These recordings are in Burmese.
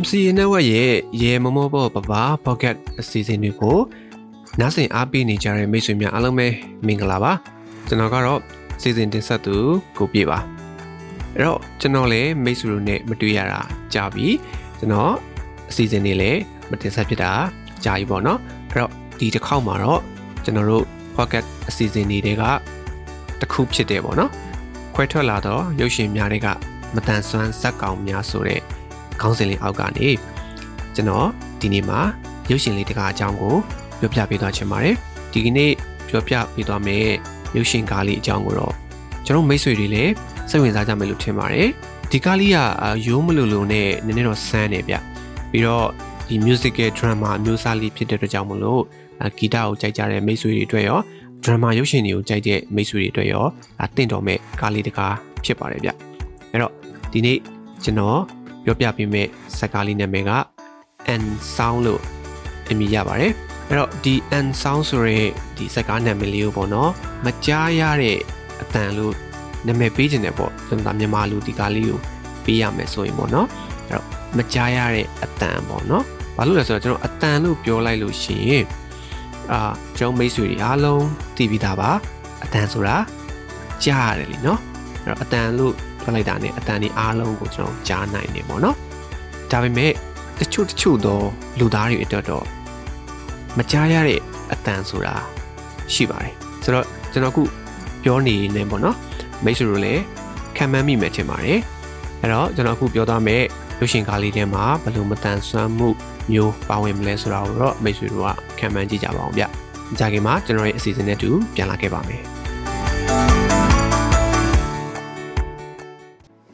MCA Network ရဲ့ရေမမောဘောပပ Pocket အစီအစဉ်တွေကိုနားဆင်အားပေးနေကြတဲ့မိတ်ဆွေများအားလုံးပဲမင်္ဂလာပါကျွန်တော်ကတော့စီစဉ်တင်ဆက်သူကိုပြေပါအဲ့တော့ကျွန်တော်လည်းမိတ်ဆွေတို့နဲ့မတွေ့ရတာကြာပြီကျွန်တော်အစီအစဉ်တွေလည်းမတင်ဆက်ဖြစ်တာကြာပြီပေါ့နော်အဲ့တော့ဒီတစ်ခေါက်မှာတော့ကျွန်တော်တို့ Pocket အစီအစဉ်တွေကတစ်ခုဖြစ်တယ်ပေါ့နော်ခွဲထွက်လာတော့ရုပ်ရှင်များတွေကမတန်ဆွမ်းဇက်ကောင်များဆိုတဲ့ ခေါင်းစဉ်လေးအောက်ကနေကျွန်တော်ဒီနေ့မှာရုပ်ရှင်လေးတကားအကြောင်းကိုပြောပြပေးသွားချင်ပါတယ်ဒီကနေ့ပြောပြပေးသွားမယ့်ရုပ်ရှင်ကားလေးအကြောင်းကိုတော့ကျွန်တော်မိတ်ဆွေတွေလည်းစိတ်ဝင်စားကြမယ်လို့ထင်ပါတယ်ဒီကားလေးကရိုးမလို့လို့နဲ့နည်းနည်းတော့ဆန်းတယ်ဗျပြီးတော့ဒီ musical drama အမျိုးအစားလေးဖြစ်တဲ့အတွက်ကြောင့်မလို့ဂီတကိုကြိုက်ကြတဲ့မိတ်ဆွေတွေအတွက်ရော drama ရုပ်ရှင်တွေကိုကြိုက်တဲ့မိတ်ဆွေတွေအတွက်ရောတင့်တော်မဲ့ကားလေးတကားဖြစ်ပါတယ်ဗျအဲ့တော့ဒီနေ့ကျွန်တော် ပြောပြပေးမယ့်ဇာတ်ကားလေးနာမည်က and sound လို့အမည်ရပါတယ်အဲ့တော့ဒီ and sound ဆိုရဲဒီဇာတ်ကားနာမည်လေးကိုပေါ့နော်မကြားရတဲ့အတန်လို့နာမည်ပေးခြင်းတယ်ပေါ့ကျွန်တော်မြန်မာလူဒီကားလေးကိုပေးရမယ်ဆိုရင်ပေါ့နော်အဲ့တော့မကြားရတဲ့အတန်ပေါ့နော်ဘာလို့လဲဆိုတော့ကျွန်တော်အတန်လို့ပြောလိုက်လို့ရှိရင်အာကျွန်တော်မိတ်ဆွေတွေအားလုံးသိပြီးသားပါအတန်ဆိုတာကြားရတယ်လीနော်အဲ့တော့အတန်လို့ ပြောလိုက်တာ ਨੇ အတန်ဒီအားလုံးကိုကျွန်တော်ကြားနိုင်နေပေါ့နော်ဒါပေမဲ့တချို့တချို့သောလူသားတွေအတွက်တော့မကြားရတဲ့အတန်ဆိုတာရှိပါတယ်ဆိုတော့ကျွန်တော်ခုပြောနေနေပေါ့နော်မိတ်ဆွေတို့လည်းခံမှန်းမိမယ်ထင်ပါတယ်အဲ့တော့ကျွန်တော်အခုပြောသားမယ့်ရုပ်ရှင်ကားလေးထဲမှာဘယ်လိုမတန်ဆွမ်းမှုမျိုးပါဝင်မလဲဆိုတာကိုတော့မိတ်ဆွေတို့ကခံမှန်းကြည့်ကြပါအောင်ဗျ။ကြာခင်မှာကျွန်တော်ရဲ့အစီအစဉ်နဲ့တူပြန်လာခဲ့ပါမယ်။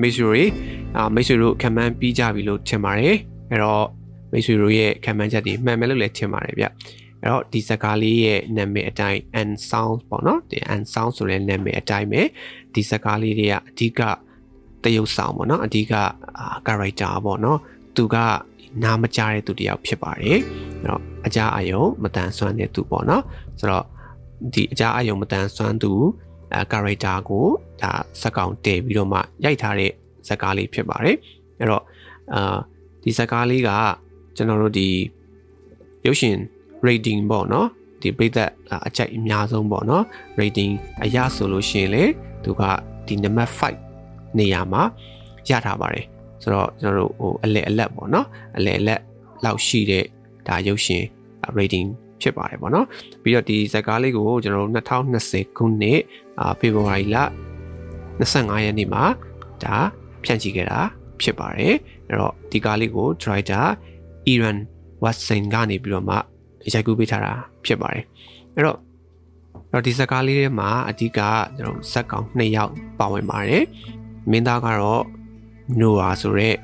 မိတ်ဆွေတွေအာမိတ်ဆွေတို့ခံမှန်းပြီးကြပြီလို့ထင်ပါတယ်အဲ့တော့မိတ်ဆွေတို့ရဲ့ခံမှန်းချက်တွေမှန်မယ်လို့လည်းထင်ပါတယ်ဗျအဲ့တော့ဒီစကားလေးရဲ့နာမည်အတိုင်း and sound ပေါ့နော်ဒီ and sound ဆိုတဲ့နာမည်အတိုင်းပဲဒီစကားလေးတွေကအဓိကတရုပ်ဆောင်ပေါ့နော်အဓိက character ပေါ့နော်သူကနားမကြားတဲ့သူတယောက်ဖြစ်ပါတယ်အဲ့တော့အကြအယုံမတန်ဆွမ်းတဲ့သူပေါ့နော်ဆိုတော့ဒီအကြအယုံမတန်ဆွမ်းသူအဲ character ကိုဒါစက်ကောင်တည်ပြီးတော့မှရိုက်ထားတဲ့ဇာတ်ကားလေးဖြစ်ပါတယ်အဲ့တော့အာဒီဇာတ်ကားလေးကကျွန်တော်တို့ဒီရုပ်ရှင် rating ပေါ့နော်ဒီပိသက်အကြိုက်အများဆုံးပေါ့နော် rating အရဆိုလို့ရှိရင်လေသူကဒီ number 5နေရာမှာရထားပါတယ်ဆိုတော့ကျွန်တော်တို့ဟိုအလဲအလက်ပေါ့နော်အလဲအလက်လောက်ရှိတဲ့ဒါရုပ်ရှင် rating ဖြစ်ပါတယ်ပေါ့နော်ပြီးတော့ဒီဇာတ်ကားလေးကိုကျွန်တော်တို့2020ခုနှစ်ဖေဖော်ဝါရီလ25ရက်နေ့မှာဒါဖြန့်ချိခဲ့တာဖြစ်ပါတယ်အဲ့တော့ဒီကားလေးကို director Iran Watson ကနေပြီးတော့မှရိုက်ကူးပေးထားတာဖြစ်ပါတယ်အဲ့တော့အဲ့တော့ဒီဇာတ်ကားလေးထဲမှာအဓိကကျွန်တော်ဇက်ကောင်2ယောက်ပါဝင်ပါတယ်မင်းသားကတော့ Noah ဆိုတဲ့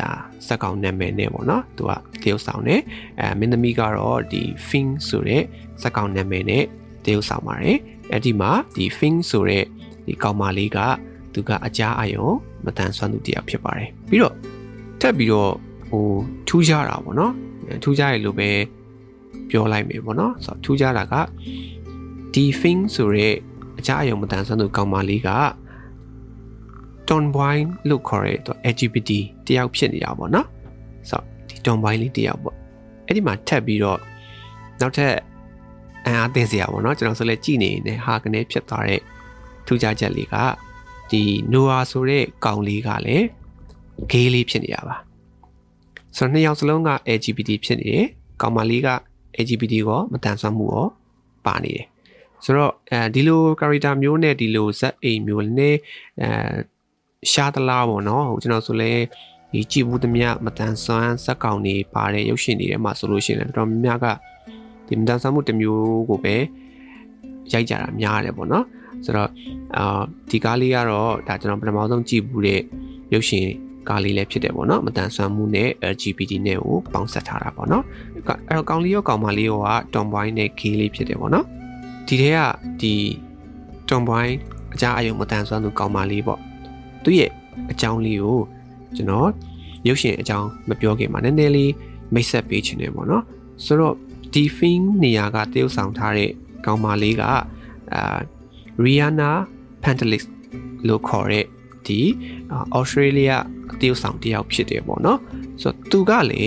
ဒါဇက်ကောင်နာမည်နဲ့ပေါ့နော်သူကတရုတ်ဆောင်နေအဲမင်းသမီးကတော့ဒီ Fing ဆိုတဲ့ဇက်ကောင်နာမည်နဲ့တရုတ်ဆောင်ပါတယ်အဲ့ဒီမှာဒီ Fing ဆိုတဲ့ဒီကောင်မလေးကသူကအကြားအယုံမတန်ဆွမ်းသူတယောက်ဖြစ်ပါတယ်ပြီးတော့ထပ်ပြီးတော့ဟိုထူးခြားတာပေါ့နော်ထူးခြားရလို့ပဲပြောလိုက်မယ်ပေါ့နော်ဆိုတော့ထူးခြားတာကဒီ Fing ဆိုရဲအကြားအယုံမတန်ဆွမ်းသူကောင်မလေးက Tom Boy လို့ခေါ်ရဲတော့ LGBT တယောက်ဖြစ်နေတာပေါ့နော်ဆိုတော့ဒီ Tom Boy လေးတယောက်ပေါ့အဲ့ဒီမှာထပ်ပြီးတော့နောက်ထပ်အန်အားသိစရာပေါ့နော်ကျွန်တော်ဆိုလဲကြည်နေနေဟာကနေဖြစ်သွားတဲ့ထူးခြားချက်လေးကဒီနိုအာဆိုတဲ့ကောင်လေးကလည်းဂေးလေးဖြစ်နေတာပါဆိုတော့နှစ်ယောက်စလုံးက LGBT ဖြစ်နေတယ်ကောင်မလေးက LGBT ကိုမတန်ဆွမ်းမှုရောပါနေတယ်ဆိုတော့အဲဒီလို character မျိုးနဲ့ဒီလိုဇက်အိမ်မျိုးနဲ့အဲ ရှားတလားပေါ့နော်ဟိုကျွန်တော်ဆိုလဲဒီကြည်ဘူးသမျှမတန်ဆွမ်းဇက်ကောင်တွေပါတဲ့ရုပ်ရှင်တွေထဲမှာဆိုလို့ရှိရင်လည်းတော်တော်များများကဒီမတန်ဆွမ်းမှုတစ်မျိုးကိုပဲရိုက်ကြတာများတယ်ပေါ့နော်ဆိုတော့အာဒီကားလေးကတော့ဒါကျွန်တော်ပထမဆုံးကြည့်ဘူးတဲ့ရုပ်ရှင်ကားလေးလည်းဖြစ်တယ်ပေါ့နော်မတန်ဆွမ်းမှုနဲ့ LGBT နဲ့ကိုပေါင်းစပ်ထားတာပေါ့နော်အဲ့တော့ကောင်လေးရောကောင်မလေးရောက tomboy နဲ့ gay လေးဖြစ်တယ်ပေါ့နော်ဒီထဲကဒီ tomboy အကြအယုံမတန်ဆွမ်းသူကောင်မလေးပေါ့ သူရဲ့အကြောင်းလေးကိုကျွန်တော်ရုပ်ရှင်အကြောင်းမပြောခင်မှာနည်းနည်းလေးမိတ်ဆက်ပေးချင်တယ်ပေါ့နော်ဆိုတော့ဒီ film နေရာကတရုပ်ဆောင်ထားတဲ့ကောင်မလေးကအာ Rihanna Pantelis လို့ခေါ်တဲ့ဒီ Australia တရုပ်ဆောင်တယောက်ဖြစ်တယ်ပေါ့နော်ဆိုတော့သူကလေ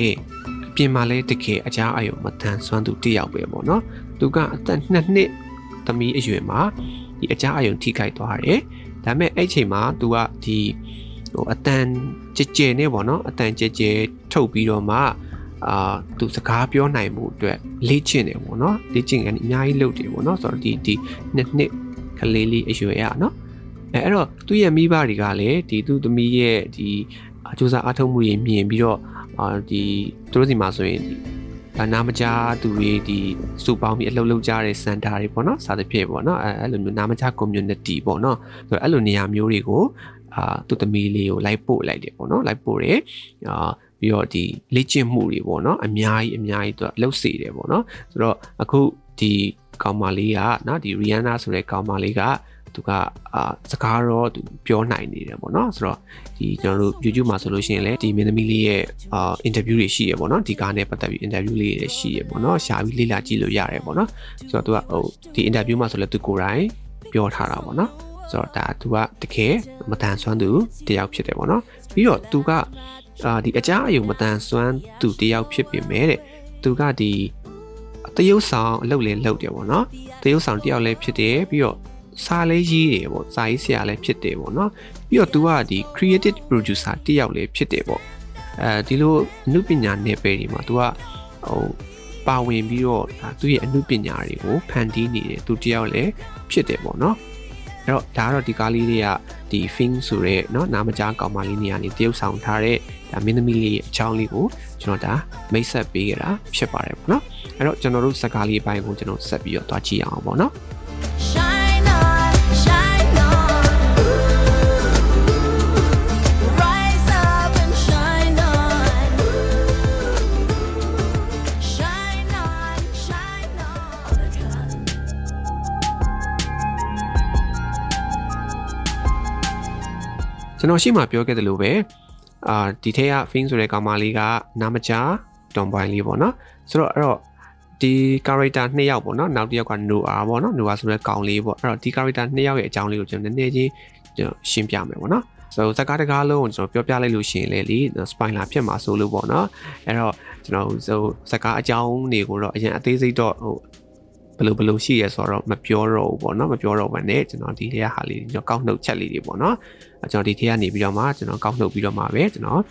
အပြင်မှာလဲတကယ်အကြအယုံမတန်ဆွမ်းသူတယောက်ပဲပေါ့နော်သူကအသက်2နှစ်သမီးအရွယ်မှာဒီအကြအယုံထိခိုက်သွားတယ် ဒါပေမဲ့အဲ့ချိန်မှာသူကဒီဟိုအတန်ကြဲကြဲနဲ့ပေါ့နော်အတန်ကြဲကြဲထုတ်ပြီးတော့မှအာသူစကားပြောနိုင်မှုအတွက်လေ့ကျင့်တယ်ပေါ့နော်လေ့ကျင့်ကန်အများကြီးလုပ်တယ်ပေါ့နော်ဆိုတော့ဒီဒီနှစ်နှစ်ကလေးလေးအရွယ်ရနော်အဲအဲ့တော့သူ့ရဲ့မိဘတွေကလည်းဒီသူ့သမီးရဲ့ဒီအကျိုးစားအထောက်မှုတွေမြင်ပြီးတော့အာဒီသူတို့စီမှာဆိုရင်ဒီဘာ နာမကြားသူတွေဒီစုပေါင်းပြီးအလုပ်လုပ်ကြတဲ့စင်တာတွေပေါ့နော်စာသဖြင့်ပေါ့နော်အဲအဲ့လိုမျိုးနာမကြား community ပေါ့နော်ဆိုတော့အဲ့လိုနေရာမျိုးတွေကိုအာသူ့သမီးလေးကိုလိုက်ပို့လိုက်တယ်ပေါ့နော်လိုက်ပို့တယ်အာပြီးတော့ဒီလေ့ကျင့်မှုတွေပေါ့နော်အများကြီးအများကြီးသူကလှုပ်စေတယ်ပေါ့နော်ဆိုတော့အခုဒီကောင်မလေးကနော်ဒီ Rihanna ဆိုတဲ့ကောင်မလေးက သူကအာစကားတော့သူပြောနိုင်နေတယ်ပေါ့နော်ဆိုတော့ဒီကျွန်တော်တို့ YouTube မှာဆိုလို့ရှိရင်လည်းဒီမင်းသမီးလေးရဲ့အာ interview တွေရှိရပေါ့နော်ဒီကားနဲ့ပတ်သက်ပြီး interview လေးတွေရှိရပေါ့နော်ရှာပြီးလေ့လာကြည့်လို့ရတယ်ပေါ့နော်ဆိုတော့သူကဟိုဒီ interview မှာဆိုလည်းသူကိုယ်တိုင်ပြောထားတာပေါ့နော်ဆိုတော့ဒါသူကတကယ်မတန်ဆွမ်းသူတယောက်ဖြစ်တယ်ပေါ့နော်ပြီးတော့သူကအာဒီအကြအယုံမတန်ဆွမ်းသူတယောက်ဖြစ်ပေမဲ့တဲ့သူကဒီတရုပ်ဆောင်အလုပ်လည်းလုပ်တယ်ပေါ့နော်တရုပ်ဆောင်တယောက်လည်းဖြစ်တယ်ပြီးတော့ စာလေးရေးတယ်ပေါ့စာရေးဆရာလည်းဖြစ်တယ်ပေါ့နော်ပြီးတော့ तू ကဒီ creative producer တယောက်လည်းဖြစ်တယ်ပေါ့အဲဒီလိုအမှုပညာနယ်ပယ်တွေမှာ तू ကဟိုပါဝင်ပြီးတော့သူ့ရဲ့အမှုပညာတွေကိုဖန်တီးနေတယ်သူတယောက်လည်းဖြစ်တယ်ပေါ့နော်အဲ့တော့ဒါကတော့ဒီကားလေးတွေကဒီ Fing ဆိုရဲเนาะနာမကြားကောင်မလေးနေရာနေတရုပ်ဆောင်ထားတဲ့ဒါမင်းသမီးလေးရဲ့အကြောင်းလေးကိုကျွန်တော်ဒါမိတ်ဆက်ပေးကြတာဖြစ်ပါတယ်ပေါ့နော်အဲ့တော့ကျွန်တော်တို့စကားလေးအပိုင်းကိုကျွန်တော်ဆက်ပြီးတော့တွားကြည့်အောင်ပေါ့နော် Shine ကျွန်တော်ရှိမှပြောခဲ့တယ်လို့ပဲအာဒီထဲက Fing ဆိုတဲ့ကောင်မလေးကနာမကြား tomboy လေးပေါ့နော်ဆိုတော့အဲ့တော့ဒီ character နှစ်ယောက်ပေါ့နော်နောက်တစ်ယောက်က Noah ပေါ့နော် Noah ဆိုတဲ့ကောင်လေးပေါ့အဲ့တော့ဒီ character နှစ်ယောက်ရဲ့အကြောင်းလေးကိုကျွန်တော်နည်းနည်းချင်းကျွန်တော်ရှင်းပြမယ်ပေါ့နော်ဆိုတော့ဇာတ်ကားတကားလုံးကိုကျွန်တော်ပြောပြလိုက်လို့ရှိရင်လေလी spoiler ဖြစ်မှာဆိုလို့ပေါ့နော်အဲ့တော့ကျွန်တော်ဆိုဇာတ်ကားအကြောင်းတွေကိုတော့အရင်အသေးစိတ်တော့ဟို ဘယ်လိုဘယ်လိုရှိရဲဆိုတော့မပြောတော့ဘူးပေါ့နော်မပြောတော့ဘဲနဲ့ကျွန်တော်ဒီထဲကဟာလေးကျွန်တော်ကောက်နှုတ်ချက်လေးတွေပေါ့နော်ကျွန်တော်ဒီထဲကနေပြီးတော့မှကျွန်တော်ကောက်နှုတ်ပြီးတော့မှပဲကျွန်တော်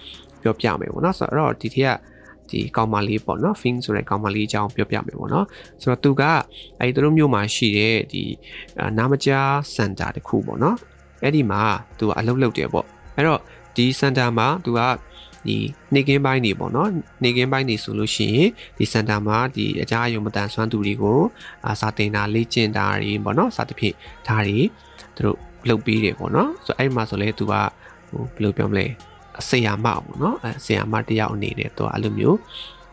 ပြောပြမယ်ပေါ့နော်ဆိုတော့ဒီထဲကဒီကောင်မလေးပေါ့နော် Fing ဆိုတဲ့ကောင်မလေးအကြောင်းပြောပြမယ်ပေါ့နော်ဆိုတော့သူကအဲဒီသူတို့မျိုးမှာရှိတဲ့ဒီနာမကြားစင်တာတစ်ခုပေါ့နော်အဲ့ဒီမှာသူကအလုပ်လုပ်တယ်ပေါ့အဲ့တော့ဒီစင်တာမှာသူက ဒီနေကင်းပိုင်းနေပေါ့နော်နေကင်းပိုင်းနေဆိုလို့ရှိရင်ဒီစင်တာမှာဒီအကြအယုံမတန်ဆွမ်းသူတွေကိုအာစာတင်တာလေ့ကျင့်တာတွေပေါ့နော်စသဖြင့်ဒါတွေသူတို့လုပ်ပေးတယ်ပေါ့နော်ဆိုတော့အဲ့ဒီမှာဆိုလဲသူကဟိုဘယ်လိုပြောမလဲဆရာမပေါ့နော်အဲဆရာမတယောက်အနေနဲ့သူကအဲ့လိုမျိုး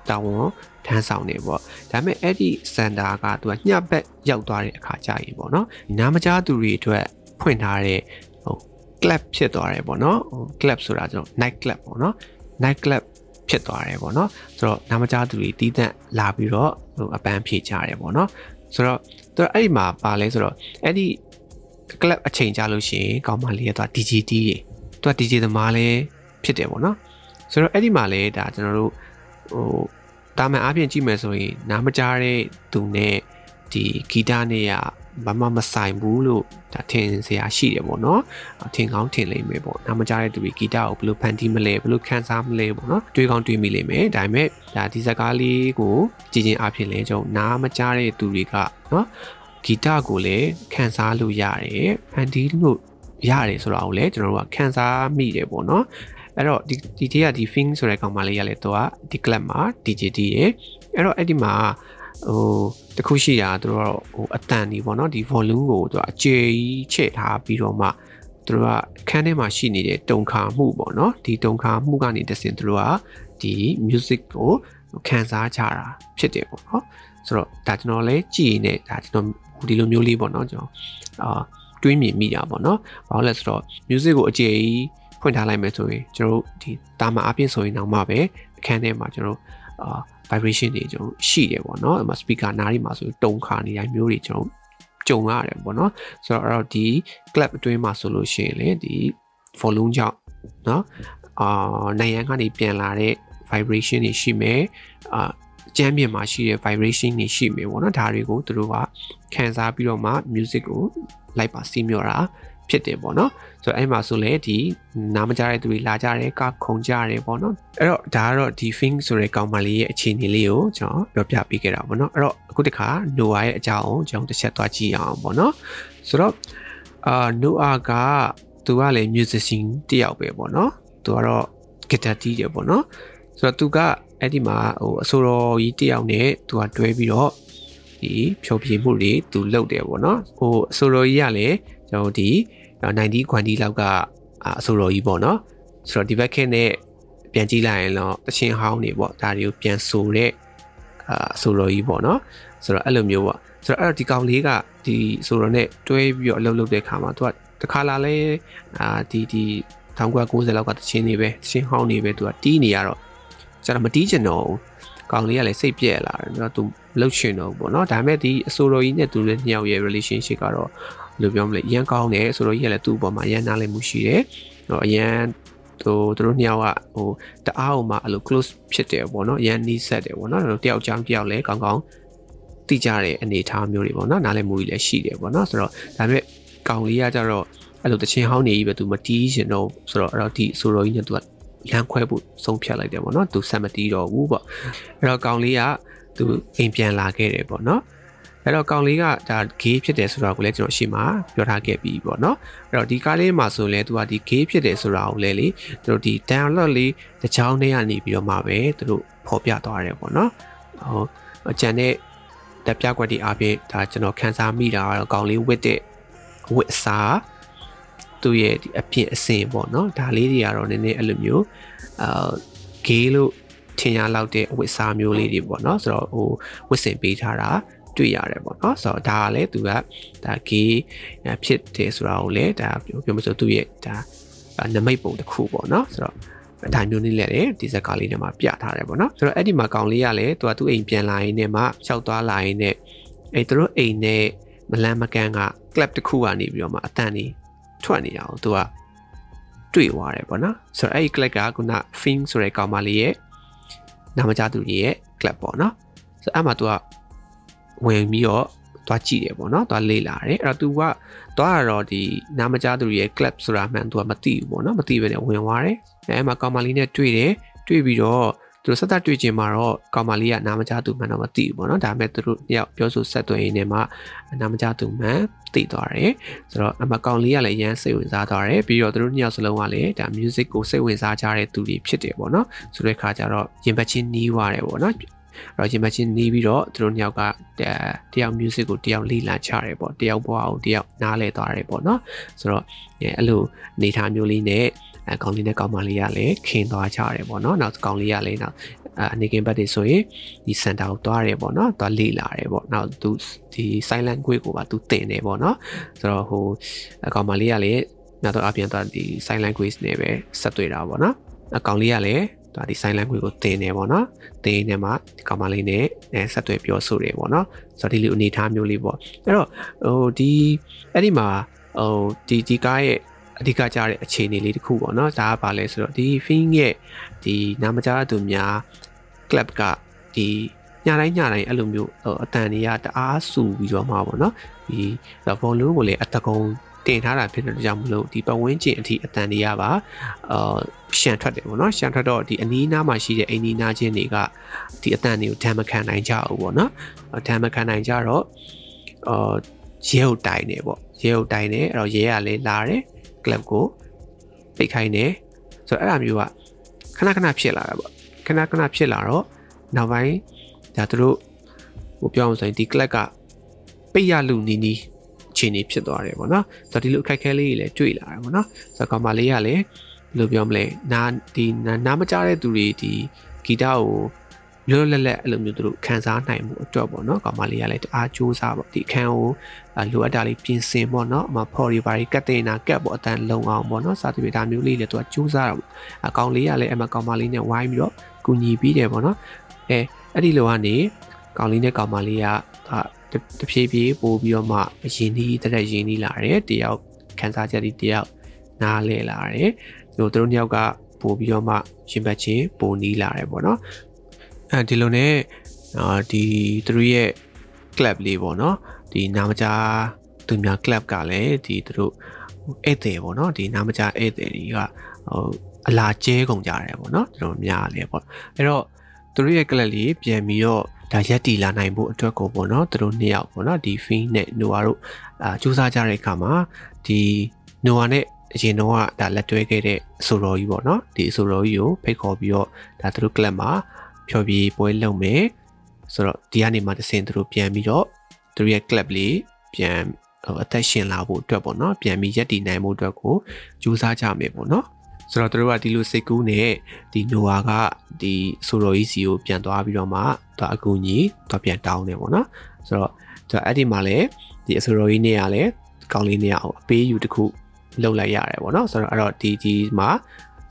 တာဝန်ထမ်းဆောင်နေပေါ့ဒါပေမဲ့အဲ့ဒီစင်တာကသူကညဘက်ရောက်သွားတဲ့အခါကြာရင်ပေါ့နော်နားမကြားသူတွေအတွက်ဖွင့်ထားတဲ့ဟို club ဖြစ်သွားတယ်ပေါ့နော်ဟို club ဆိုတာကျွန်တော် night club ပေါ့နော် night club ဖြစ်သွားတယ်ပေါ့နော်ဆိုတော့နားမကြားသူတွေတီးတန့်လာပြီးတော့ဟိုအပန်းဖြေကြတယ်ပေါ့နော်ဆိုတော့သူကအဲ့ဒီမှာပါလဲဆိုတော့အဲ့ဒီ club အချိန်ကြာလို့ရှိရင်ကောင်းမလေးကသူက DJT တွေသူက DJ သမားလည်းဖြစ်တယ်ပေါ့နော်ဆိုတော့အဲ့ဒီမှာလဲဒါကျွန်တော်တို့ဟိုတာမန်အားဖြင့်ကြည့်မယ်ဆိုရင်နားမကြားတဲ့သူနဲ့ဒီဂီတနဲ့ရ ဘာမှမဆိုင်ဘူးလို့ဒါထင်စရာရှိတယ်ပေါ့နော်ထင်ကောင်းထင်လိမ့်မယ်ပေါ့နားမကြားတဲ့သူတွေဂီတကိုဘယ်လိုဖန်တီးမလဲဘယ်လိုခန်းစားမလဲပေါ့နော်တွေးကောင်းတွေးမိလိမ့်မယ်ဒါပေမဲ့ဒါဒီဇာကားလေးကိုကြည်ချင်းအဖြစ်လဲကျွန်တော်နားမကြားတဲ့သူတွေကနော်ဂီတကိုလည်းခန်းစားလို့ရတယ်ဖန်တီးလို့ရတယ်ဆိုတော့လည်းကျွန်တော်တို့ကခန်းစားမိတယ်ပေါ့နော်အဲ့တော့ဒီဒီတေးကဒီ Fing ဆိုတဲ့ကောင်မလေးရလဲတော့ဒီ club မှာ DJT ရယ်အဲ့တော့အဲ့ဒီမှာ ဟိုတခုရှိတာသူတို့ကဟိုအတန်ဒီပေါ့နော်ဒီ volume ကိုသူကအကျေကြီးချဲ့ထားပြီးတော့မှသူတို့ကအခန်းထဲမှာရှိနေတဲ့တုံခါမှုပေါ့နော်ဒီတုံခါမှုကနေတဆင်သူတို့ကဒီ music ကိုခံစားကြတာဖြစ်တယ်ပေါ့နော်ဆိုတော့ဒါကျွန်တော်လည်းကြည်နေဒါကျွန်တော်ဒီလိုမျိုးလေးပေါ့နော်ကျွန်တော်အာတွေးမြင်မိတာပေါ့နော်ဘာလို့လဲဆိုတော့ music ကိုအကျေကြီးဖွင့်ထားလိုက်မယ်ဆိုရင်ကျွန်တော်ဒီတာမအပြင်ဆိုရင်တော့မှပဲအခန်းထဲမှာကျွန်တော်အာ vibration တွေကျွန်တော်ရှိတယ်ပေါ့နော်အဲ့မှာ speaker နားတွေမှာဆိုတုံခါနေတိုင်းမျိုးတွေကျွန်တော်ကြုံရတယ်ပေါ့နော်ဆိုတော့အဲ့တော့ဒီ club အတွင်းမှာဆိုလို့ရှိရင်လေဒီ volume ကြောင့်နော်အာနိုင်ငံကနေပြန်လာတဲ့ vibration တွေရှိမယ်အာကျမ်းပြင်မှာရှိတဲ့ vibration တွေရှိမယ်ပေါ့နော်ဒါတွေကိုသူတို့ကခံစားပြီးတော့မှ music ကိုလိုက်ပါစီးမြော်တာ ဖြစ်တယ်ပေါ့နော်ဆိုတော့အဲ့မှာဆိုလေဒီနားမကြတဲ့သူတွေလာကြတယ်ကခုံကြတယ်ပေါ့နော်အဲ့တော့ဒါကတော့ဒီ thing ဆိုတဲ့ကောင်မလေးရဲ့အခြေအနေလေးကိုကျွန်တော်ပြောပြပေးခဲ့တာပေါ့နော်အဲ့တော့အခုတခါ Noah ရဲ့အကြောင်းကိုကျွန်တော်တစ်ချက်သွားကြည့်အောင်ပေါ့နော်ဆိုတော့အာ Noah ကသူကလည်း musician တယောက်ပဲပေါ့နော်သူကတော့ guitar တီးတယ်ပေါ့နော်ဆိုတော့သူကအဲ့ဒီမှာဟိုအဆိုတော်ကြီးတယောက်နဲ့သူကတွဲပြီးတော့ဒီဖြောပြမှုတွေသူလုပ်တယ်ပေါ့နော်ဟိုအဆိုတော်ကြီးကလည်း ကျွန်တော်ဒီ90ခွန်ဒီလောက်ကအဆိုတော်ကြီးပေါ့နော်ဆိုတော့ဒီဘက်ခင်းနဲ့ပြန်ကြည့်လိုက်ရင်တော့တချင်းဟောင်းနေပေါ့ဒါတွေကိုပြန်ဆိုတဲ့အာအဆိုတော်ကြီးပေါ့နော်ဆိုတော့အဲ့လိုမျိုးပေါ့ဆိုတော့အဲ့တော့ဒီကောင်လေးကဒီဆိုတော့ ਨੇ တွဲပြီးတော့အလုပ်လုပ်တဲ့ခါမှာသူကတခါလာလဲအာဒီဒီ1990လောက်ကတချင်းနေပဲတချင်းဟောင်းနေပဲသူကတီးနေရတော့ကျွန်တော်မတီးချင်တော့ဘူးကောင်လေးကလည်းစိတ်ပြက်လာတယ်တော့သူလှုပ်ရှင်တော့ပေါ့နော်ဒါပေမဲ့ဒီအဆိုတော်ကြီးနဲ့သူလည်းညောင်ရဲ့ relationship ကတော့ဘယ် လိုပြောမလဲအရန်ကောင်းတယ်ဆိုတော့ကြီးကလည်းသူ့အပေါ်မှာအရန်နားလည်မှုရှိတယ်ဟိုအရန်သူတို့နှစ်ယောက်ကဟိုတအားအောင်မှအဲ့လို close ဖြစ်တယ်ပေါ့နော်အရန်နီးဆက်တယ်ပေါ့နော်တယောက်ချောင်းတယောက်လည်းကောင်းကောင်းသိကြတဲ့အနေအထားမျိုးတွေပေါ့နော်နားလည်မှုကြီးလည်းရှိတယ်ပေါ့နော်ဆိုတော့ဒါပေမဲ့ကောင်လေးကကြတော့အဲ့လိုတချင်းဟောင်းနေကြီးပဲသူမတီးရှင်တော့ဆိုတော့အဲ့တော့ဒီဆိုတော့ကြီးနဲ့သူကလမ်းခွဲဖို့ဆုံးဖြတ်လိုက်တယ်ပေါ့နော်သူဆက်မတီးတော့ဘူးပေါ့အဲ့တော့ကောင်လေးကသူအိမ်ပြန်လာခဲ့တယ်ပေါ့နော် အဲ့တော့ကောင်လေးကဒါ gay ဖြစ်တယ်ဆိုတော့ကိုလည်းကျွန်တော်ရှေ့မှာပြောထားခဲ့ပြီးပေါ့နော်အဲ့တော့ဒီကားလေးမှာဆိုရင်လည်းသူကဒီ gay ဖြစ်တယ်ဆိုတာကိုလည်းလေသူတို့ဒီ download လေးတစ်ချောင်းထဲကနေပြီးတော့မှပဲသူတို့ဖော်ပြသွားတယ်ပေါ့နော်ဟိုအကြံတဲ့တက်ပြကွက်ဒီအပြင်ဒါကျွန်တော်ခန်းစားမိတာကတော့ကောင်လေးဝစ်တဲ့ဝစ်စားသူ့ရဲ့ဒီအပြင်အစင်ပေါ့နော်ဒါလေးတွေကတော့နည်းနည်းအဲ့လိုမျိုးအာ gay လို့ထင်ရလောက်တဲ့ဝစ်စားမျိုးလေးတွေပေါ့နော်ဆိုတော့ဟိုဝစ်စင်ပေးထားတာ တွေ့ရတယ်ပေါ့နော်ဆိုတော့ဒါကလည်းသူကဒါ gay ဖြစ်တယ်ဆိုတာကိုလည်းဒါပြောမလို့သူ့ရဲ့ဒါနမိတ်ပုံတစ်ခုပေါ့နော်ဆိုတော့ဒါမျိုးနည်းလည်းဒီဇက်ကားလေးနဲ့မှာပြထားတယ်ပေါ့နော်ဆိုတော့အဲ့ဒီမှာကောင်လေးကလည်းသူကသူ့အိမ်ပြန်လာရင်းနဲ့မှရှောက်သွားလာရင်းနဲ့အဲ့သူတို့အိမ်နဲ့မလန်းမကန်းက club တစ်ခုကနေပြီးတော့မှအတန်နေထွက်နေတာကိုသူကတွေ့သွားတယ်ပေါ့နော်ဆိုတော့အဲ့ဒီ club ကခုန film ဆိုတဲ့ကောင်မလေးရဲ့နာမကျသူကြီးရဲ့ club ပေါ့နော်ဆိုတော့အဲ့မှာသူက ဝင်ပြီးတော့သွားကြည့်တယ်ပေါ့နော်သွားလေ့လာတယ်အဲ့တော့ तू ကသွားတော့ဒီနာမကျသူရဲ့ club ဆိုတာမှန် तू ကမသိဘူးပေါ့နော်မသိဘဲနဲ့ဝင်သွားတယ်အဲ့မှာကောင်မလေးနဲ့တွေ့တယ်တွေ့ပြီးတော့သူတို့ဆက်သက်တွေ့ချင်မှာတော့ကောင်မလေးကနာမကျသူမှန်တော့မသိဘူးပေါ့နော်ဒါပေမဲ့သူတို့ညောက်ပြောဆိုဆက်သွယ်ရင်းနဲ့မှနာမကျသူမှန်သိသွားတယ်ဆိုတော့အမကောင်လေးကလည်းရမ်းစိတ်ဝင်စားသွားတယ်ပြီးတော့သူတို့ညောက်စလုံးကလည်းဒါ music ကိုစိတ်ဝင်စားကြတဲ့သူတွေဖြစ်တယ်ပေါ့နော်ဆိုတဲ့ခါကျတော့ရင်ပတ်ချင်းနီးသွားတယ်ပေါ့နော် အဲ့တော့ရင်မချင်းနေပြီးတော့သူတို့နှစ်ယောက်ကတယောက် music ကိုတယောက်လေ့လာချတယ်ပေါ့တယောက်ဘွားကိုတယောက်နားလဲသွားတယ်ပေါ့နော်ဆိုတော့အဲ့လိုနေထားမျိုးလေးနဲ့အကောင်လေးနဲ့ကောင်မလေးကလည်းခင်သွားချတယ်ပေါ့နော်နောက်ကောင်လေးကလည်းနောက်အနေကင်ဘတ်တွေဆိုရင်ဒီ center ကိုသွားတယ်ပေါ့နော်သွားလေ့လာတယ်ပေါ့နောက်သူဒီ silent quiz ကိုပါသူသင်တယ်ပေါ့နော်ဆိုတော့ဟိုအကောင်မလေးကလည်းနောက်တော့အပြင်သွားဒီ silent quiz နဲ့ပဲဆက်တွေ့တာပေါ့နော်အကောင်လေးကလည်း ဒါဒီ sign language ကိုသင်နေပေါ့နော်သင်နေမှာဒီကောင်မလေးနဲ့အဲဆက်သွယ်ပြောဆိုတယ်ပေါ့နော်ဆိုတော့ဒီလိုအနေထားမျိုးလေးပေါ့အဲ့တော့ဟိုဒီအဲ့ဒီမှာဟိုဒီဒီကားရဲ့အဓိကကြတဲ့အခြေအနေလေးတစ်ခုပေါ့နော်ဒါကဘာလဲဆိုတော့ဒီ Fin ရဲ့ဒီနာမကြားသူများ club ကဒီညတိုင်းညတိုင်းအဲ့လိုမျိုးအတန်တွေကတအားဆူပြီးတော့မှာပေါ့နော်ဒီ volume ကိုလည်းအတကုံ တင်ထားတာဖြစ်တဲ့ကြောင့်မလို့ဒီပတ်ဝန်းကျင်အထိအတန်တွေကပါအာရှန်ထွက်တယ်ပေါ့နော်ရှန်ထွက်တော့ဒီအနီးနားမှာရှိတဲ့အိမ်နီးနားချင်းတွေကဒီအတန်တွေကိုဓာတ်မခံနိုင်ကြဘူးပေါ့နော်ဓာတ်မခံနိုင်ကြတော့အာရဲကိုတိုင်နေပေါ့ရဲကိုတိုင်နေအဲ့တော့ရဲကလည်းလာတယ်ကလပ်ကိုပိတ်ခိုင်းတယ်ဆိုတော့အဲ့ဒါမျိုးကခဏခဏဖြစ်လာတာပေါ့ခဏခဏဖြစ်လာတော့နောက်ပိုင်းဒါသူတို့ဟိုပြောအောင်ဆိုရင်ဒီ club ကပိတ်ရလူနီးနီးအ ခြေအနေဖြစ်သွားတယ်ပေါ့နော်ဆိုတော့ဒီလိုအခက်အခဲလေးတွေလည်းတွေ့လာတယ်ပေါ့နော်ဆိုတော့ကောင်မလေးကလည်းဘယ်လိုပြောမလဲနာဒီနာနားမကြတဲ့သူတွေဒီဂီတကိုလွတ်လွတ်လပ်လပ်အဲ့လိုမျိုးသူတို့ခန်းစားနိုင်မှုအတွက်ပေါ့နော်ကောင်မလေးကလည်းတအားကြိုးစားပေါ့ဒီအခန်းကိုအာလိုအပ်တာလေးပြင်ဆင်ပေါ့နော်အမဖော်ရီပါရီကတ်တင်နာကတ်ပေါ့အတန်လုံအောင်ပေါ့နော်စာတိပေဒါမျိုးလေးလည်းသူကကြိုးစားတာပေါ့အကောင်လေးကလည်းအမကောင်မလေးနဲ့ဝိုင်းပြီးတော့ကူညီပြီးတယ်ပေါ့နော်အဲအဲ့ဒီလိုကနေကောင်လေးနဲ့ကောင်မလေးကဒါ တဖြည်းဖြည်းပို့ပြီးတော့မှရင်းနှီးတက်တက်ရင်းနှီးလာတယ်တယောက်ခန်းစားချက်ဒီတယောက်နားလဲလာတယ်ဟိုသူတို့နှစ်ယောက်ကပို့ပြီးတော့မှရှင်ဘတ်ချင်းပိုနီးလာတယ်ပေါ့နော်အဲဒီလိုနဲ့အာဒီသူတို့ရဲ့ club လေးပေါ့နော်ဒီနာမကြားသူများ club ကလည်းဒီသူတို့ဧည့်သည်ပေါ့နော်ဒီနာမကြားဧည့်သည်တွေကဟိုအလာကျဲကုန်ကြတယ်ပေါ့နော်သူတို့များလေပေါ့အဲ့တော့သူတို့ရဲ့ club လေးပြန်ပြီးတော့ ဒါရက်တီလာနိုင်ဖို့အတွက်ကိုပေါ့နော်သူတို့နှစ်ယောက်ပေါ့နော်ဒီ Fin နဲ့ Noah တို့အာစူးစမ်းကြတဲ့အခါမှာဒီ Noah နဲ့အရင်တော့ကဒါလက်တွဲခဲ့တဲ့အဆိုတော်ကြီးပေါ့နော်ဒီအဆိုတော်ကြီးကိုဖိတ်ခေါ်ပြီးတော့ဒါသူတို့ club မှာဖျော်ဖြေပွဲလုပ်မယ်ဆိုတော့ဒီကနေမှတစ်ဆင့်သူတို့ပြန်ပြီးတော့သူတို့ရဲ့ club လေးပြန်ဟိုအသက်ရှင်လာဖို့အတွက်ပေါ့နော်ပြန်ပြီးရက်တည်နိုင်ဖို့အတွက်ကိုကြိုးစားကြမယ်ပေါ့နော် ဆိုတော့သူတို့ကဒီလိုစိတ်ကူးနဲ့ဒီနိုဝါကဒီဆိုတော်ကြီးစီကိုပြန်သွားပြီးတော့မှသူအကူကြီးသူပြန်တောင်းတယ်ပေါ့နော်ဆိုတော့သူအဲ့ဒီမှာလည်းဒီအဆိုတော်ကြီးနေရလဲကောင်းလေးနေရအောင်အပေးယူတစ်ခုလုပ်လိုက်ရတယ်ပေါ့နော်ဆိုတော့အဲ့တော့ဒီဒီမှာ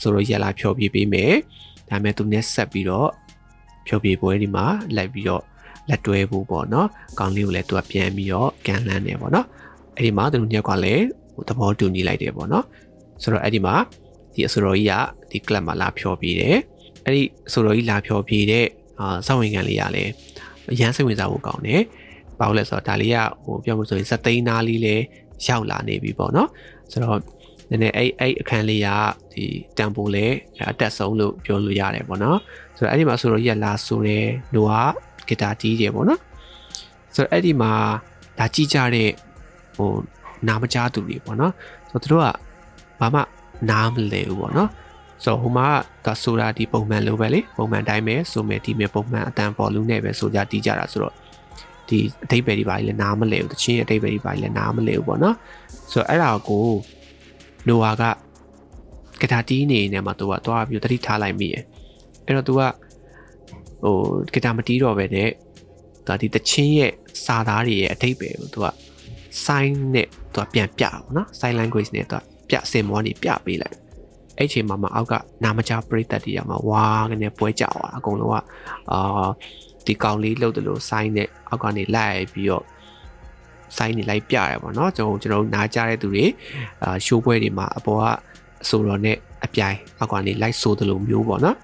ဆိုတော့ရက်လာဖြောပြပေးမယ်ဒါပေမဲ့သူနဲ့ဆက်ပြီးတော့ဖြောပြပွဲဒီမှာလိုက်ပြီးတော့လက်တွဲဖို့ပေါ့နော်ကောင်းလေးကိုလည်းသူကပြန်ပြီးတော့ကန်လန်းတယ်ပေါ့နော်အဲ့ဒီမှာသူတို့ညက်ကလည်းဟိုသဘောတူညီလိုက်တယ်ပေါ့နော်ဆိုတော့အဲ့ဒီမှာ ဒီအဆိုတော်ကြီးကဒီ club မှာလာဖြောပြတယ်အဲ့ဒီအဆိုတော်ကြီးလာဖြောပြတဲ့အာစောင့်ဝင်ခံလေးကလည်းအရန်စိတ်ဝင်စားဖို့ကောင်းတယ်ဘာလို့လဲဆိုတော့ဒါလေးကဟိုပြောမှဆိုရင်စက်သိန်းသားလေးလည်းရောက်လာနေပြီပေါ့နော်ဆိုတော့နည်းနည်းအဲ့အဲ့အခန်းလေးကဒီတန်ဖိုးလဲအတက်ဆုံးလို့ပြောလို့ရတယ်ပေါ့နော်ဆိုတော့အဲ့ဒီမှာဆိုတော့ရက်လာဆိုတယ်လူကဂီတာတီးတယ်ပေါ့နော်ဆိုတော့အဲ့ဒီမှာဒါကြည့်ကြတဲ့ဟိုနာမကြားသူတွေပေါ့နော်ဆိုတော့သူတို့ကဘာမှ နားမလဲဘူးပေါ့နော်ဆိုတော့ဟိုမှာဒါဆိုတာဒီပုံမှန်လိုပဲလေပုံမှန်တိုင်းပဲဆိုမယ်ဒီမဲ့ပုံမှန်အတန်ပေါ်လူနဲ့ပဲဆိုကြတီးကြတာဆိုတော့ဒီအတိတ်ပဲဒီပါလေနားမလဲဘူးတချင်းအတိတ်ပဲဒီပါလေနားမလဲဘူးပေါ့နော်ဆိုတော့အဲ့ဒါကိုနိုဝါကကတာတီးနေနေမှာသူကသွားပြီးတတိထားလိုက်မိရယ်အဲ့တော့သူကဟိုကတာမတီးတော့ပဲနဲ့ဒါဒီတချင်းရဲ့စာသားတွေရဲ့အတိတ်ပဲကိုသူက sign နဲ့သူကပြန်ပြပါဘောနော် sign language နဲ့သူက ပြစင်မောနေပြပေးလိုက်အဲ့ချိန်မှာမှအောက်ကနာမကြားပရိသတ်တွေရမှာဝါကနေပွဲကြသွားအကုန်လုံးကအာဒီကောင်လေးလှုပ်တယ်လို့ sign နဲ့အောက်ကနေလိုက်ပြီးတော့ sign နေလိုက်ပြရပါတော့ကျွန်တော်ကျွန်တော်နားကြတဲ့သူတွေအာရှိုးပွဲတွေမှာအပေါ်ကအဆိုတော်နဲ့အပြိုင်အောက်ကနေလိုက်ဆိုတယ်လို့မျိုးပေါ့နော်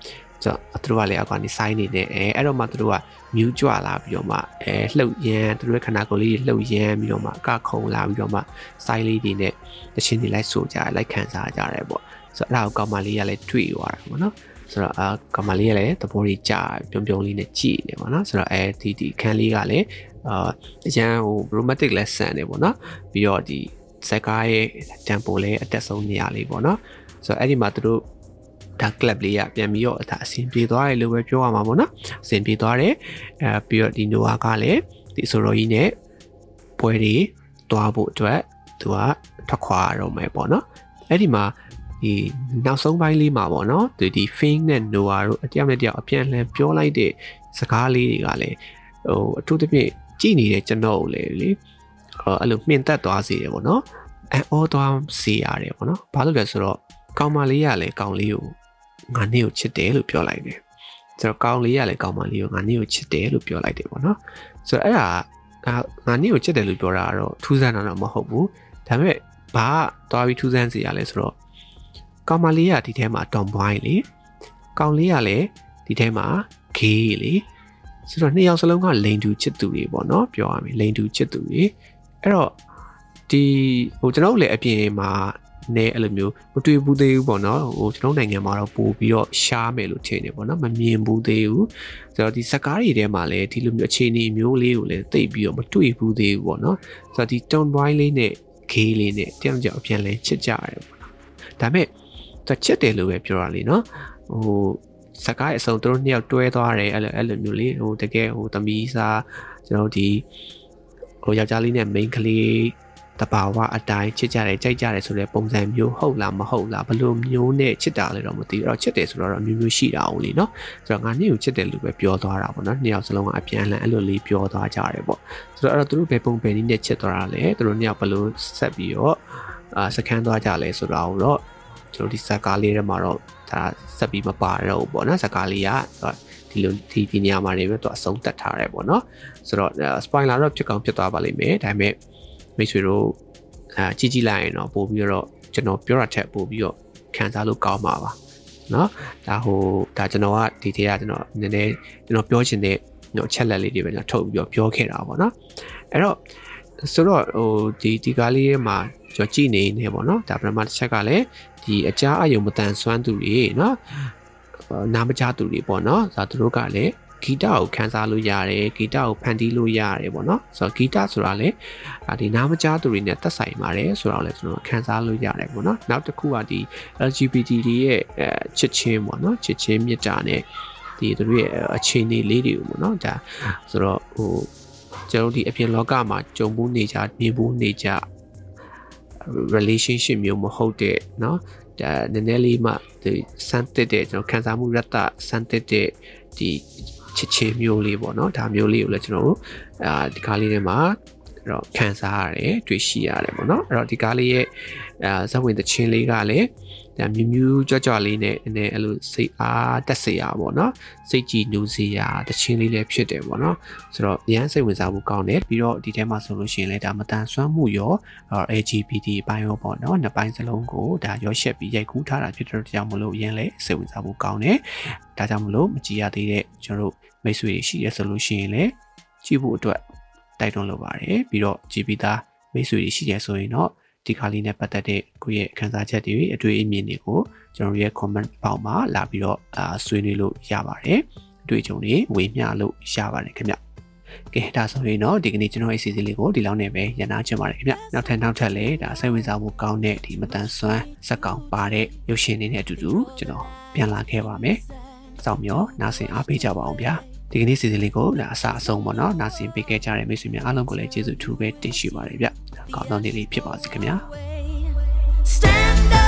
ဆိုတော့သူတို့ကလည်းအောက်ကနေ sign နေနေအဲအဲ့တော့မှသူတို့ကမြူးကြွလာပြီးတော့မှအဲလှုပ်ရမ်းသူတို့ရဲ့ခန္ဓာကိုယ်လေးတွေလှုပ်ရမ်းပြီးတော့မှအကခုံလာပြီးတော့မှ sign လေးတွေနဲ့တခြင်းတွေလိုက်ဆိုကြလိုက်ခံစားကြရတယ်ပေါ့ဆိုတော့အဲ့ဒါကိုကောင်မလေးကလည်းတွေ့သွားတာပေါ့နော်ဆိုတော့အာကောင်မလေးကလည်းသဘောကြီးကြာပြုံးပြုံးလေးနဲ့ကြည်နေပါတော့ဆိုတော့အဲဒီဒီခန်းလေးကလည်းအာအရန်ဟို romantic lesson နေပေါ့နော်ပြီးတော့ဒီဇက်ကားရဲ့ tempo လည်းအတက်ဆုံးနေရာလေးပေါ့နော်ဆိုတော့အဲ့ဒီမှာသူတို့ ဒါ club လေးကပြန်ပြီးတော့ဒါအဆင်ပြေသွားတယ်လို့ပဲပြောရမှာပေါ့နော်အဆင်ပြေသွားတယ်အဲပြီးတော့ဒီ Noah ကလည်းဒီဆိုတော်ကြီးနဲ့ပွဲတွေတွားဖို့အတွက်သူကထွက်ခွာရတော့မယ်ပေါ့နော်အဲ့ဒီမှာဒီနောက်ဆုံးပိုင်းလေးမှာပေါ့နော်ဒီဒီ Fing နဲ့ Noah တို့အတယောက်နဲ့တယောက်အပြန်အလှန်ပြောလိုက်တဲ့စကားလေးတွေကလည်းဟိုအထူးသဖြင့်ကြည်နေတဲ့ကျွန်တော်ကိုလေလေအဲ့လိုမြင်သက်သွားစေတယ်ပေါ့နော်အောသွားစေရတယ်ပေါ့နော်ဘာလို့လဲဆိုတော့ကောင်မလေးကလည်းကောင်လေးကို ငါနေ့ကိုချစ်တယ်လို့ပြောလိုက်တယ်ဆိုတော့ကောင်လေးကလည်းကောင်မလေးကိုငါနေ့ကိုချစ်တယ်လို့ပြောလိုက်တယ်ပေါ့နော်ဆိုတော့အဲ့ဒါငါနေ့ကိုချစ်တယ်လို့ပြောတာကတော့ထူးဆန်းတာတော့မဟုတ်ဘူးဒါပေမဲ့ဘာသွားပြီးထူးဆန်းစေရလဲဆိုတော့ကောင်မလေးကဒီထဲမှာ tomboy လေကောင်လေးကလည်းဒီထဲမှာ gay လေဆိုတော့နှစ်ယောက်စလုံးကလိန်တူချစ်သူတွေပေါ့နော်ပြောရမယ်လိန်တူချစ်သူတွေအဲ့တော့ဒီဟိုကျွန်တော်တို့လည်းအပြင်မှာ နဲအဲ့လိုမျိုးမတွေ့ဘူးသေးဘူးပေါ့နော်ဟိုကျွန်တော်နိုင်ငံမှာတော့ပို့ပြီးတော့ရှားမယ်လို့ထင်နေပေါ့နော်မမြင်ဘူးသေးဘူးဆိုတော့ဒီစကားတွေထဲမှာလည်းဒီလိုမျိုးအခြေအနေမျိုးလေးကိုလည်းသိပြီးတော့မတွေ့ဘူးသေးဘူးပေါ့နော်ဆိုတော့ဒီ tone boy လေးနဲ့ gay လေးနဲ့တယောက်ကြောက်အပြန်လဲချစ်ကြရတယ်ပေါ့နော်ဒါပေမဲ့သူချစ်တယ်လို့ပဲပြောတာလေနော်ဟိုစကားအစုံသူတို့နှစ်ယောက်တွဲသွားတယ်အဲ့လိုအဲ့လိုမျိုးလေးဟိုတကယ်ဟိုသမီးစားကျကျွန်တော်တို့ဒီဟိုယောက်ျားလေးနဲ့ main ကလေး တဘာဝအတိုင်းချစ်ကြတယ်ကြိုက်ကြတယ်ဆိုတဲ့ပုံစံမျိုးဟုတ်လားမဟုတ်လားဘယ်လိုမျိုးနဲ့ချစ်တာလဲတော့မသိဘူးအဲ့တော့ချစ်တယ်ဆိုတော့အမျိုးမျိုးရှိတာအောင်လीเนาะဆိုတော့ငါနေ့ကိုချစ်တယ်လို့ပဲပြောသွားတာပေါ့နော်နှစ်ယောက်စလုံးကအပြန်အလှန်အဲ့လိုလေးပြောသွားကြတယ်ပေါ့ဆိုတော့အဲ့တော့သူတို့ဘယ်ပုံဘယ်နည်းနဲ့ချစ်သွားတာလဲသူတို့နှစ်ယောက်ဘယ်လိုဆက်ပြီးတော့အာစကန်သွားကြလဲဆိုတာကိုတော့ကျွန်တော်ဒီဇက်ကားလေးထဲမှာတော့ဒါဆက်ပြီးမပါတော့ဘူးပေါ့နော်ဇက်ကားလေးကဒီလိုဒီဒီနေရာမှာနေပြီးတော့အဆုံးတတ်ထားတယ်ပေါ့နော်ဆိုတော့ spoiler တော့ဖြစ်ကောင်းဖြစ်သွားပါလိမ့်မယ်ဒါပေမဲ့ မိတ်ဆွေတို့အာကြည့်ကြည့်လိုက်ရင်တော့ပို့ပြီးတော့ကျွန်တော်ပြောတာထက်ပို့ပြီးတော့ခံစားလို့ကောင်းပါပါเนาะဒါဟိုဒါကျွန်တော်ကဒီထဲကကျွန်တော်နည်းနည်းကျွန်တော်ပြောချင်တဲ့ကျွန်တော်ချက်လက်လေးတွေပဲကျွန်တော်ထုတ်ပြီးတော့ပြောခဲ့တာပေါ့เนาะအဲ့တော့ဆိုတော့ဟိုဒီဒီကားလေးမှာကျွန်တော်ကြည့်နေနေပေါ့เนาะဒါပထမတစ်ချက်ကလည်းဒီအကြားအယုံမတန်ဆွမ်းသူတွေเนาะနာမကြသူတွေပေါ့เนาะဒါသူတို့ကလည်း ဂီတကိုခန်းစားလို့ရတယ်ဂီတကိုဖန်တီးလို့ရတယ်ပေါ့နော်ဆိုတော့ဂီတဆိုတာလေဒီနာမကြားသူတွေနဲ့သက်ဆိုင်ပါတယ်ဆိုတော့လည်းကျွန်တော်ခန်းစားလို့ရတယ်ပေါ့နော်နောက်တစ်ခုကဒီ LGBT တွေရဲ့ချစ်ချင်းပေါ့နော်ချစ်ချင်းမြတ်တာနဲ့ဒီသူတို့ရဲ့အခြေအနေလေးတွေပေါ့နော်ဒါဆိုတော့ဟိုကျွန်တော်ဒီအပြင်လောကမှာကြုံဘူးနေကြနေဘူးနေကြ relationship မျိုးမဟုတ်တဲ့เนาะဒါနည်းနည်းလေးမှဒီစမ်းတစ်တဲ့ကျွန်တော်ခံစားမှုရတ္တစမ်းတစ်တဲ့ဒီ ချစ်ချင်းမျိုးလေးပေါ့နော်ဒါမျိုးလေးကိုလည်းကျွန်တော်တို့အာဒီကားလေးထဲမှာအဲ့တော့ခံစားရတယ်တွေ့ရှိရတယ်ပေါ့နော်အဲ့တော့ဒီကားလေးရဲ့အာဇဝင်သချင်းလေးကလည်း ဒါမြူးမြူးကြွကြွလေးနဲ့နည်းအဲ့လိုစိတ်အားတက်စေရပေါ့နော်စိတ်ကြည်နူးစေရတချင်းလေးလည်းဖြစ်တယ်ပေါ့နော်ဆိုတော့ရမ်းစိတ်ဝင်စားမှုကောင်းတယ်ပြီးတော့ဒီထဲမှာဆိုလို့ရှိရင်လည်းဒါမတန်ဆွမ်းမှုရော LGBT ဘိုင်းရောပေါ့နော်နှစ်ပိုင်းစလုံးကိုဒါရောရှက်ပြီးရိုက်ကူးထားတာဖြစ်တဲ့ကြောင့်မလို့ရမ်းလည်းစိတ်ဝင်စားမှုကောင်းတယ်ဒါကြောင့်မလို့မကြည့်ရသေးတဲ့ကျွန်တော်တို့မိတ်ဆွေတွေရှိရဆိုလို့ရှိရင်လည်းကြည့်ဖို့အတွက်တိုက်တွန်းလိုပါတယ်ပြီးတော့ကြည်ပြီးသားမိတ်ဆွေတွေရှိရဆိုရင်တော့ ဒီခါလေးနဲ့ပတ်သက်တဲ့ကိုယ့်ရဲ့ခံစားချက်တွေအတွေ့အမြင်တွေကိုကျွန်တော်ရဲ့ comment ပေါက်မှာလာပြီးတော့အာဆွေးနွေးလို့ရပါတယ်အတွေ့အကြုံတွေဝေမျှလို့ရပါတယ်ခင်ဗျကဲဒါဆိုရင်တော့ဒီကနေ့ကျွန်တော်ရဲ့အစီအစဉ်လေးကိုဒီလောက်နဲ့ပဲရနာချင်ပါတယ်ခင်ဗျနောက်ထပ်နောက်ထပ်လည်းဒါစိတ်ဝင်စားမှုကောင်းတဲ့ဒီမတန်ဆွမ်းစက်ကောင်ပါတဲ့ရုပ်ရှင်တွေနဲ့အတူတူကျွန်တော်ပြန်လာခဲ့ပါမယ်စောင့်မျှော်နားဆင်အားပေးကြပါအောင်ဗျာဒီကနေ့စီစဉ်လေးကိုဒါအစအဆုံးပေါ့နော်နားဆင်ပေးခဲ့ကြတဲ့မိတ်ဆွေများအားလုံးကိုလည်းကျေးဇူးထူးပဲတင်ရှိပါတယ်ဗျ ကောင်းသောနေ့လေးဖြစ်ပါစေခင်ဗျာ Stand up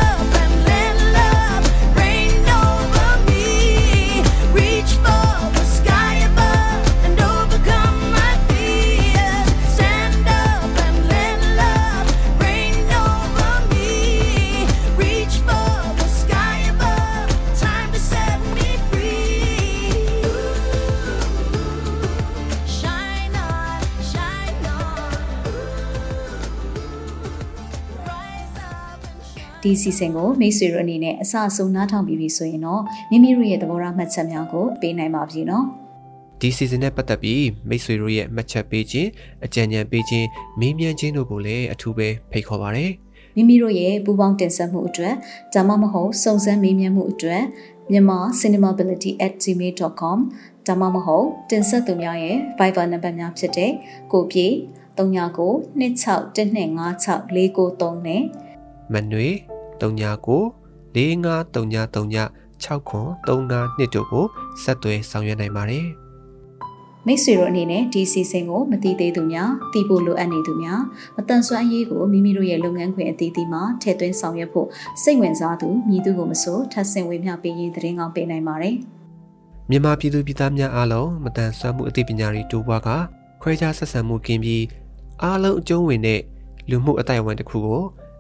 ဒီစီစဉ်ကိုမိတ်ဆွေတို့အနေနဲ့အစအဆုံးနားထောင်ပြီးပြီဆိုရင်တော့မိမိတို့ရဲ့သဘောထားမှတ်ချက်များကိုပေးနိုင်ပါပြီနော်ဒီ season နဲ့ပတ်သက်ပြီးမိတ်ဆွေတို့ရဲ့မှတ်ချက်ပေးခြင်းအကြံဉာဏ်ပေးခြင်းမေးမြန်းခြင်းတို့ကိုလည်းအထူးပဲဖိတ်ခေါ်ပါရစေမိမိတို့ရဲ့ပူပေါင်းတင်ဆက်မှုအတွက်ဒါမှမဟုတ်စုံစမ်းမေးမြန်းမှုအတွက်မြန်မာ cinemability@gmail.com ဒါမှမဟုတ်တင်ဆက်သူများရဲ့ Viber နံပါတ်များဖြစ်တဲ့ကိုပြေ39 26125649နဲ့မနွေ 39 453939 6ခွန်35နှစ်တို့ကိုဆက်သွယ်ဆောင်ရွက်နိုင်ပါတယ်မိတ်ဆွေတို့အနေနဲ့ဒီစီစဉ်ကိုမတိသေးသူများတည်ဖို့လိုအပ်နေသူများမတန်ဆွမ်းရေးကိုမိမိတို့ရဲ့လုပ်ငန်းခွင်အသီးသီးမှာထည့်သွင်းဆောင်ရွက်ဖို့စိတ်ဝင်စားသူမည်သူကိုမဆိုထပ်ဆင့်ဝေမျှပေးရင်သတင်းကောင်းပေးနိုင်ပါတယ်မြန်မာပြည်သူပြည်သားများအားလုံးမတန်ဆွမ်းမှုအသိပညာတွေတိုးပွားကခွဲခြားဆက်ဆံမှုကင်းပြီးအားလုံးအကျုံးဝင်တဲ့လူမှုအတိုင်းအဝန်တစ်ခုကို